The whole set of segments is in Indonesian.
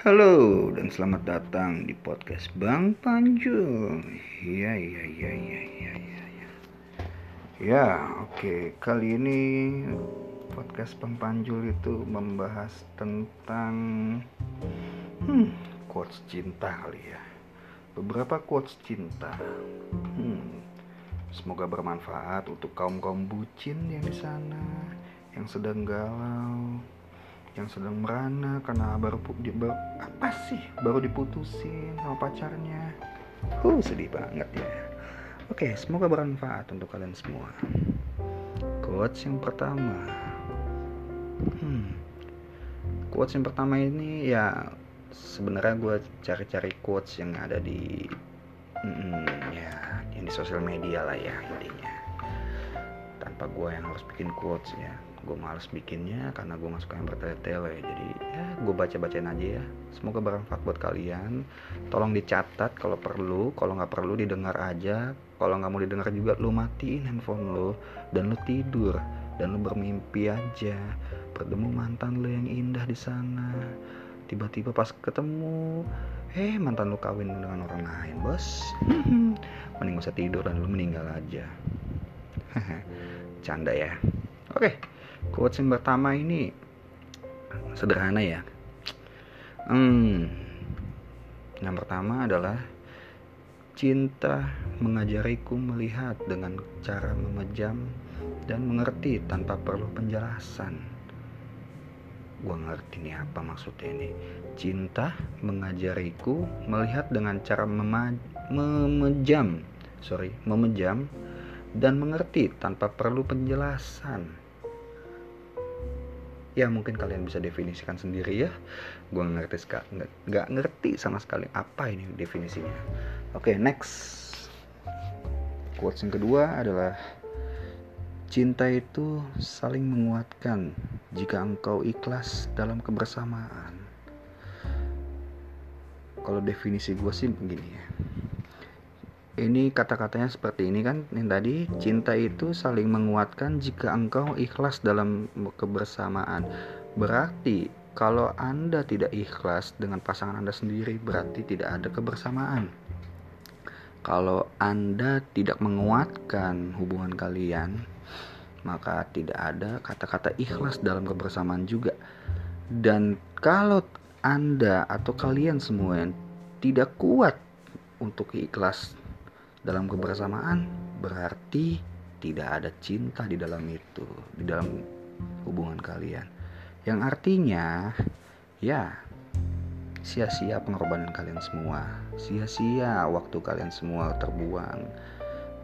Halo dan selamat datang di podcast Bang Panjul. Iya iya iya iya iya iya. Ya, ya oke kali ini podcast Bang Panjul itu membahas tentang hmm, quotes cinta kali ya. Beberapa quotes cinta. Hmm, semoga bermanfaat untuk kaum kaum bucin yang di sana yang sedang galau yang sedang merana karena baru, di, baru apa sih? Baru diputusin sama pacarnya. Uh sedih banget ya. Oke semoga bermanfaat untuk kalian semua. Quotes yang pertama. Hmm. Quotes yang pertama ini ya sebenarnya gue cari-cari quotes yang ada di hmm, ya yang di sosial media lah ya intinya. Tanpa gue yang harus bikin quotes ya gue males bikinnya karena gue gak suka yang bertele-tele jadi ya gue baca-bacain aja ya. Semoga bermanfaat buat kalian. Tolong dicatat kalau perlu kalau nggak perlu didengar aja. Kalau nggak mau didengar juga lu matiin handphone lo dan lu tidur dan lu bermimpi aja. Bertemu mantan lu yang indah di sana. Tiba-tiba pas ketemu eh mantan lu kawin dengan orang lain bos. Mending usah tidur dan lu meninggal aja. Canda ya. Oke quotes yang pertama ini sederhana ya. Hmm. Yang pertama adalah cinta mengajariku melihat dengan cara memejam dan mengerti tanpa perlu penjelasan. Gua ngerti nih apa maksudnya ini. Cinta mengajariku melihat dengan cara memejam sorry memejam dan mengerti tanpa perlu penjelasan ya mungkin kalian bisa definisikan sendiri ya. Gue ngerti nggak ngerti sama sekali apa ini definisinya. Oke okay, next. Quotes yang kedua adalah cinta itu saling menguatkan jika engkau ikhlas dalam kebersamaan. Kalau definisi gue sih begini ya ini kata-katanya seperti ini kan yang tadi cinta itu saling menguatkan jika engkau ikhlas dalam kebersamaan. Berarti kalau anda tidak ikhlas dengan pasangan anda sendiri berarti tidak ada kebersamaan. Kalau anda tidak menguatkan hubungan kalian maka tidak ada kata-kata ikhlas dalam kebersamaan juga. Dan kalau anda atau kalian semua tidak kuat untuk ikhlas dalam kebersamaan berarti tidak ada cinta di dalam itu, di dalam hubungan kalian. Yang artinya ya sia-sia pengorbanan kalian semua, sia-sia waktu kalian semua terbuang.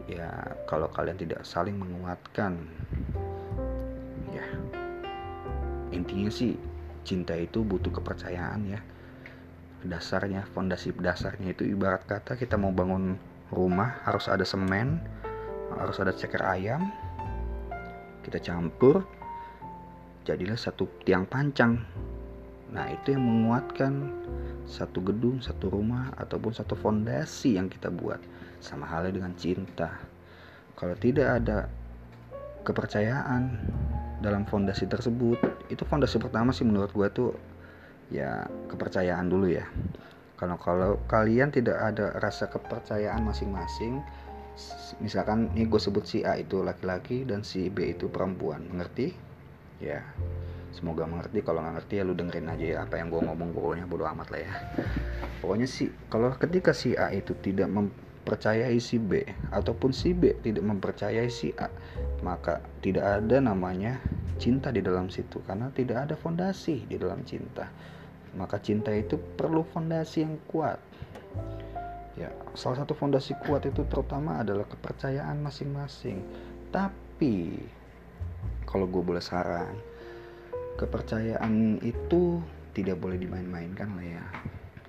Ya, kalau kalian tidak saling menguatkan ya intinya sih cinta itu butuh kepercayaan ya dasarnya fondasi dasarnya itu ibarat kata kita mau bangun rumah harus ada semen harus ada ceker ayam. Kita campur jadilah satu tiang pancang. Nah itu yang menguatkan satu gedung satu rumah ataupun satu fondasi yang kita buat. Sama halnya dengan cinta. Kalau tidak ada kepercayaan dalam fondasi tersebut itu fondasi pertama sih menurut gue tuh ya kepercayaan dulu ya kalau kalau kalian tidak ada rasa kepercayaan masing-masing misalkan ini gue sebut si A itu laki-laki dan si B itu perempuan mengerti? Ya semoga mengerti. Kalau nggak ngerti ya lu dengerin aja ya apa yang gue ngomong pokoknya bodo amat lah ya. Pokoknya sih kalau ketika si A itu tidak mempercayai si B ataupun si B tidak mempercayai si A maka tidak ada namanya cinta di dalam situ. Karena tidak ada fondasi di dalam cinta maka cinta itu perlu fondasi yang kuat. Ya, salah satu fondasi kuat itu terutama adalah kepercayaan masing-masing. Tapi kalau gue boleh saran, kepercayaan itu tidak boleh dimain-mainkan lah ya.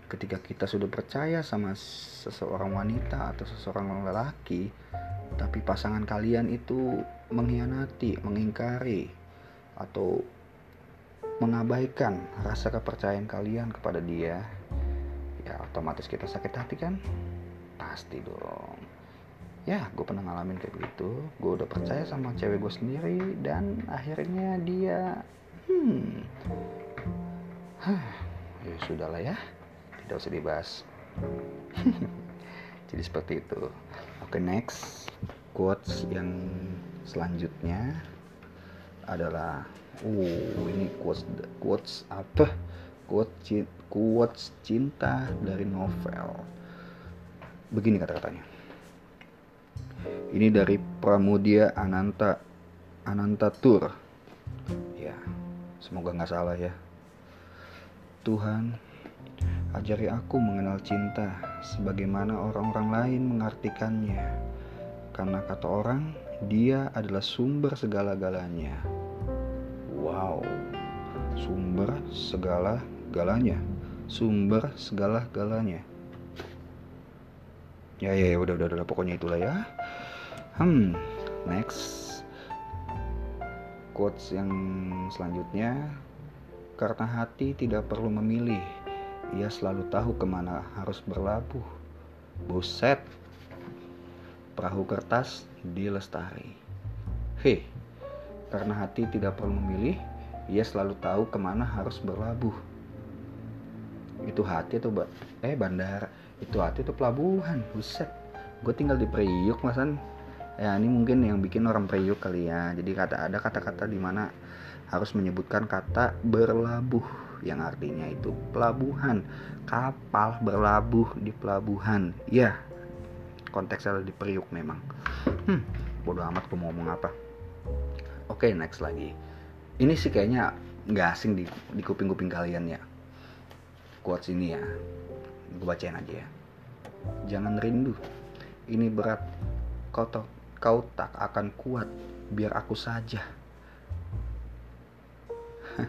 Ketika kita sudah percaya sama seseorang wanita atau seseorang lelaki, tapi pasangan kalian itu mengkhianati, mengingkari, atau mengabaikan rasa kepercayaan kalian kepada dia ya otomatis kita sakit hati kan? Pasti dong. Ya gue pernah ngalamin kayak begitu. Gue udah percaya sama cewek gue sendiri dan akhirnya dia hmm huh, ya sudah lah ya tidak usah dibahas. Jadi seperti itu. Oke okay, next quotes yang selanjutnya adalah uh ini quotes quotes apa? Quotes quotes cinta dari novel. Begini kata-katanya. Ini dari Pramudia Ananta Ananta Tour ya semoga nggak salah ya. Tuhan ajari aku mengenal cinta sebagaimana orang-orang lain mengartikannya. Karena kata orang dia adalah sumber segala-galanya. Wow. Sumber segala-galanya. Sumber segala-galanya. Ya ya, ya udah udah udah pokoknya itulah ya. Hmm next. Quotes yang selanjutnya. Karena hati tidak perlu memilih ia selalu tahu ke mana harus berlabuh. Buset perahu kertas di lestari. Hei karena hati tidak perlu memilih ia selalu tahu ke mana harus berlabuh. Itu hati atau eh bandara? Itu hati itu pelabuhan? Buset gue tinggal di Priuk masan. Ya ini mungkin yang bikin orang Priuk kali ya. Jadi kata ada kata-kata di mana harus menyebutkan kata berlabuh yang artinya itu pelabuhan. Kapal berlabuh di pelabuhan. Ya konteksnya di Priuk memang. Hmm, bodoh amat gue mau ngomong apa. Oke okay, next lagi. Ini sih kayaknya nggak asing di, di kuping-kuping kalian ya. Quotes ini ya. Gue bacain aja ya. Jangan rindu. Ini berat. Kau kau tak akan kuat. Biar aku saja.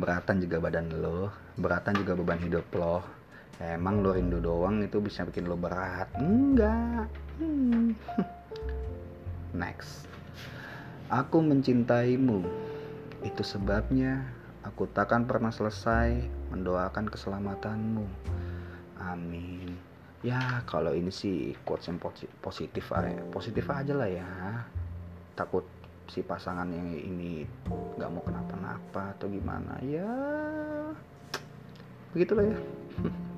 Beratan juga badan lo. Beratan juga beban hidup lo emang lo rindu doang itu bisa bikin lo berat? Enggak. Hmm. next. Aku mencintaimu. Itu sebabnya aku takkan pernah selesai mendoakan keselamatanmu. Amin. Ya kalau ini sih quotes yang positif aja positif aja lah ya. Takut si pasangan yang ini nggak mau kenapa-napa atau gimana ya. Begitulah ya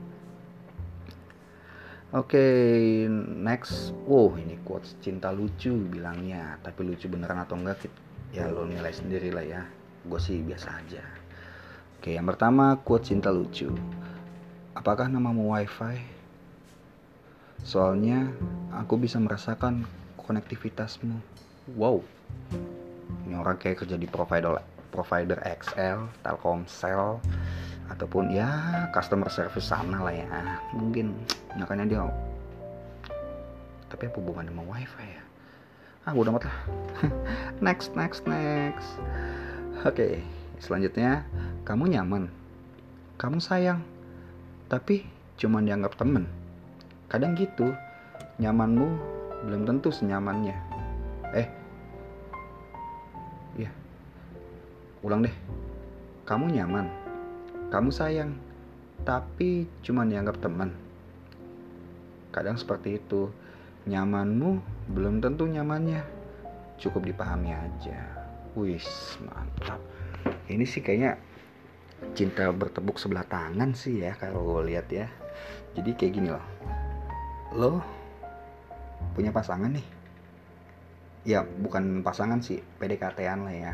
Oke, okay, next. Wow, ini quotes cinta lucu bilangnya. Tapi lucu beneran atau enggak? Ya lo nilai sendiri lah ya. Gue sih biasa aja. Oke, okay, yang pertama quotes cinta lucu. Apakah namamu wifi? Soalnya aku bisa merasakan konektivitasmu. Wow. Ini orang kayak kerja di provider provider XL, Telkomsel ataupun ya customer service sana lah ya. Mungkin makanya dia tapi apa hubungannya sama wifi ya? Ah, udah amat lah. next, next, next. Oke, okay, selanjutnya kamu nyaman, kamu sayang, tapi cuma dianggap temen kadang gitu nyamanmu belum tentu senyamannya eh ya ulang deh kamu nyaman kamu sayang tapi cuma dianggap teman. Kadang seperti itu. Nyamanmu belum tentu nyamannya. Cukup dipahami aja. Wis mantap. Ini sih kayaknya cinta bertepuk sebelah tangan sih ya kalau gue lihat ya. Jadi kayak gini loh. Lo punya pasangan nih? Ya bukan pasangan sih PDKT-an lah ya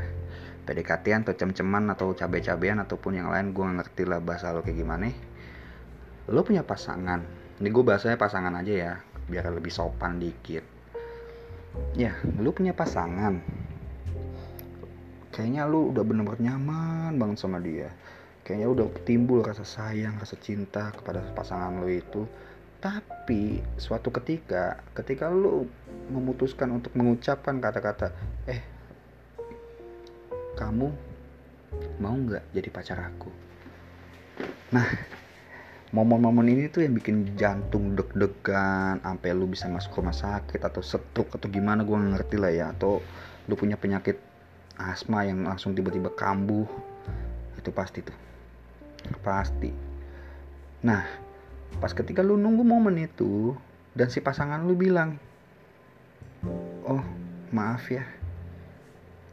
PDKT-an atau cem-ceman atau cabe-cabean ataupun yang lain gue ngerti lah bahasa lo kayak gimana. Lo punya pasangan. Ini gue bahasanya pasangan aja ya biar lebih sopan dikit. Ya lo punya pasangan. Kayaknya lo udah bener-bener nyaman banget sama dia. Kayaknya udah timbul rasa sayang rasa cinta kepada pasangan lo itu. Tapi suatu ketika ketika lu memutuskan untuk mengucapkan kata-kata eh kamu mau nggak jadi pacar aku? Nah momen-momen ini tuh yang bikin jantung deg-degan sampai lu bisa masuk rumah sakit atau stroke atau gimana gue ngerti lah ya. Atau lu punya penyakit asma yang langsung tiba-tiba kambuh. Itu pasti tuh. Pasti. Nah pas ketika lu nunggu momen itu dan si pasangan lu bilang oh maaf ya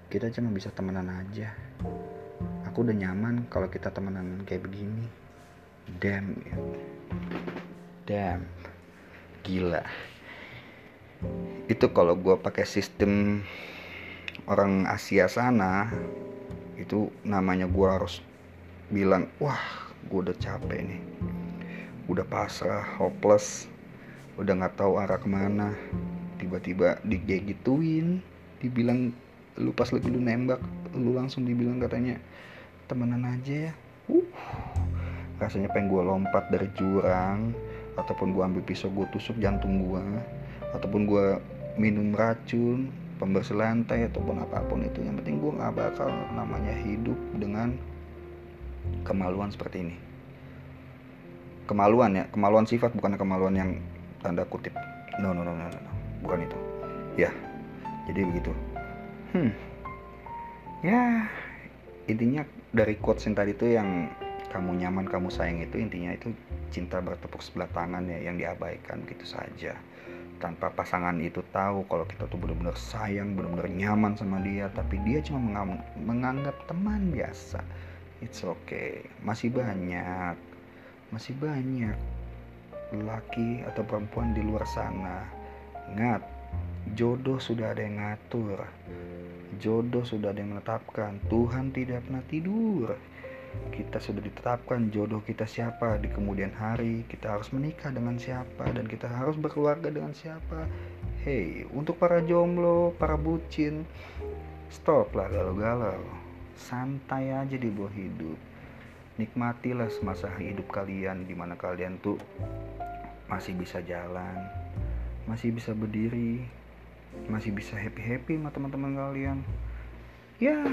kita cuma bisa temenan aja. Aku udah nyaman kalau kita temenan kayak begini. Damn ya. damn. Gila. Itu kalau gue pakai sistem orang Asia sana itu namanya gue harus bilang wah gue udah capek nih. Udah pasrah hopeless. Udah nggak tahu arah ke mana. Tiba-tiba digigituin dibilang lu pas lagi lu nembak lu langsung dibilang katanya temenan aja ya. Uh rasanya pengen gue lompat dari jurang ataupun gue ambil pisau gue tusuk jantung gue ataupun gue minum racun pembersih lantai ataupun apa pun itu. Yang penting gue nggak bakal namanya hidup dengan kemaluan seperti ini. Kemaluan ya kemaluan sifat bukan kemaluan yang tanda kutip. No no no no no, no. bukan itu. Ya jadi begitu hmm. Ya intinya dari quotes yang tadi itu yang kamu nyaman kamu sayang itu intinya itu cinta bertepuk sebelah tangan ya yang diabaikan gitu saja. Tanpa pasangan itu tahu kalau kita tuh benar-benar sayang benar-benar nyaman sama dia tapi dia cuma menganggap teman biasa. It's okay. Masih banyak masih banyak laki atau perempuan di luar sana. Ingat jodoh sudah ada yang ngatur. Jodoh sudah ada yang menetapkan. Tuhan tidak pernah tidur. Kita sudah ditetapkan jodoh kita siapa di kemudian hari. Kita harus menikah dengan siapa dan kita harus berkeluarga dengan siapa. Hey untuk para jomblo para bucin stop lah galau-galau. Santai aja di bawah hidup. Nikmatilah semasa hidup kalian di mana kalian tuh masih bisa jalan masih bisa berdiri masih bisa happy happy sama teman-teman kalian. Ya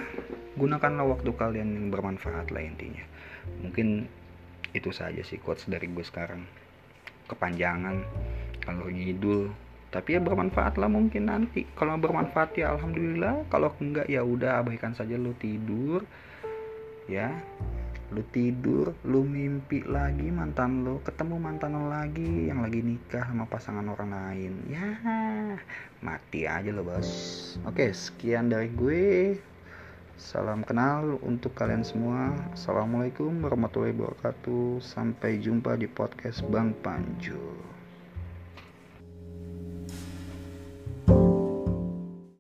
gunakanlah waktu kalian yang bermanfaat lah intinya. Mungkin itu saja sih quotes dari gue sekarang. Kepanjangan kalau ngidul. Tapi ya bermanfaat lah mungkin nanti. Kalau bermanfaat ya alhamdulillah. Kalau enggak ya udah abaikan saja lo tidur. Ya lu tidur lu mimpi lagi mantan lu ketemu mantan lu lagi yang lagi nikah sama pasangan orang lain. Ya mati aja lo bos. Oke sekian dari gue. Salam kenal untuk kalian semua. Assalamualaikum warahmatullahi wabarakatuh. Sampai jumpa di podcast Bang Panju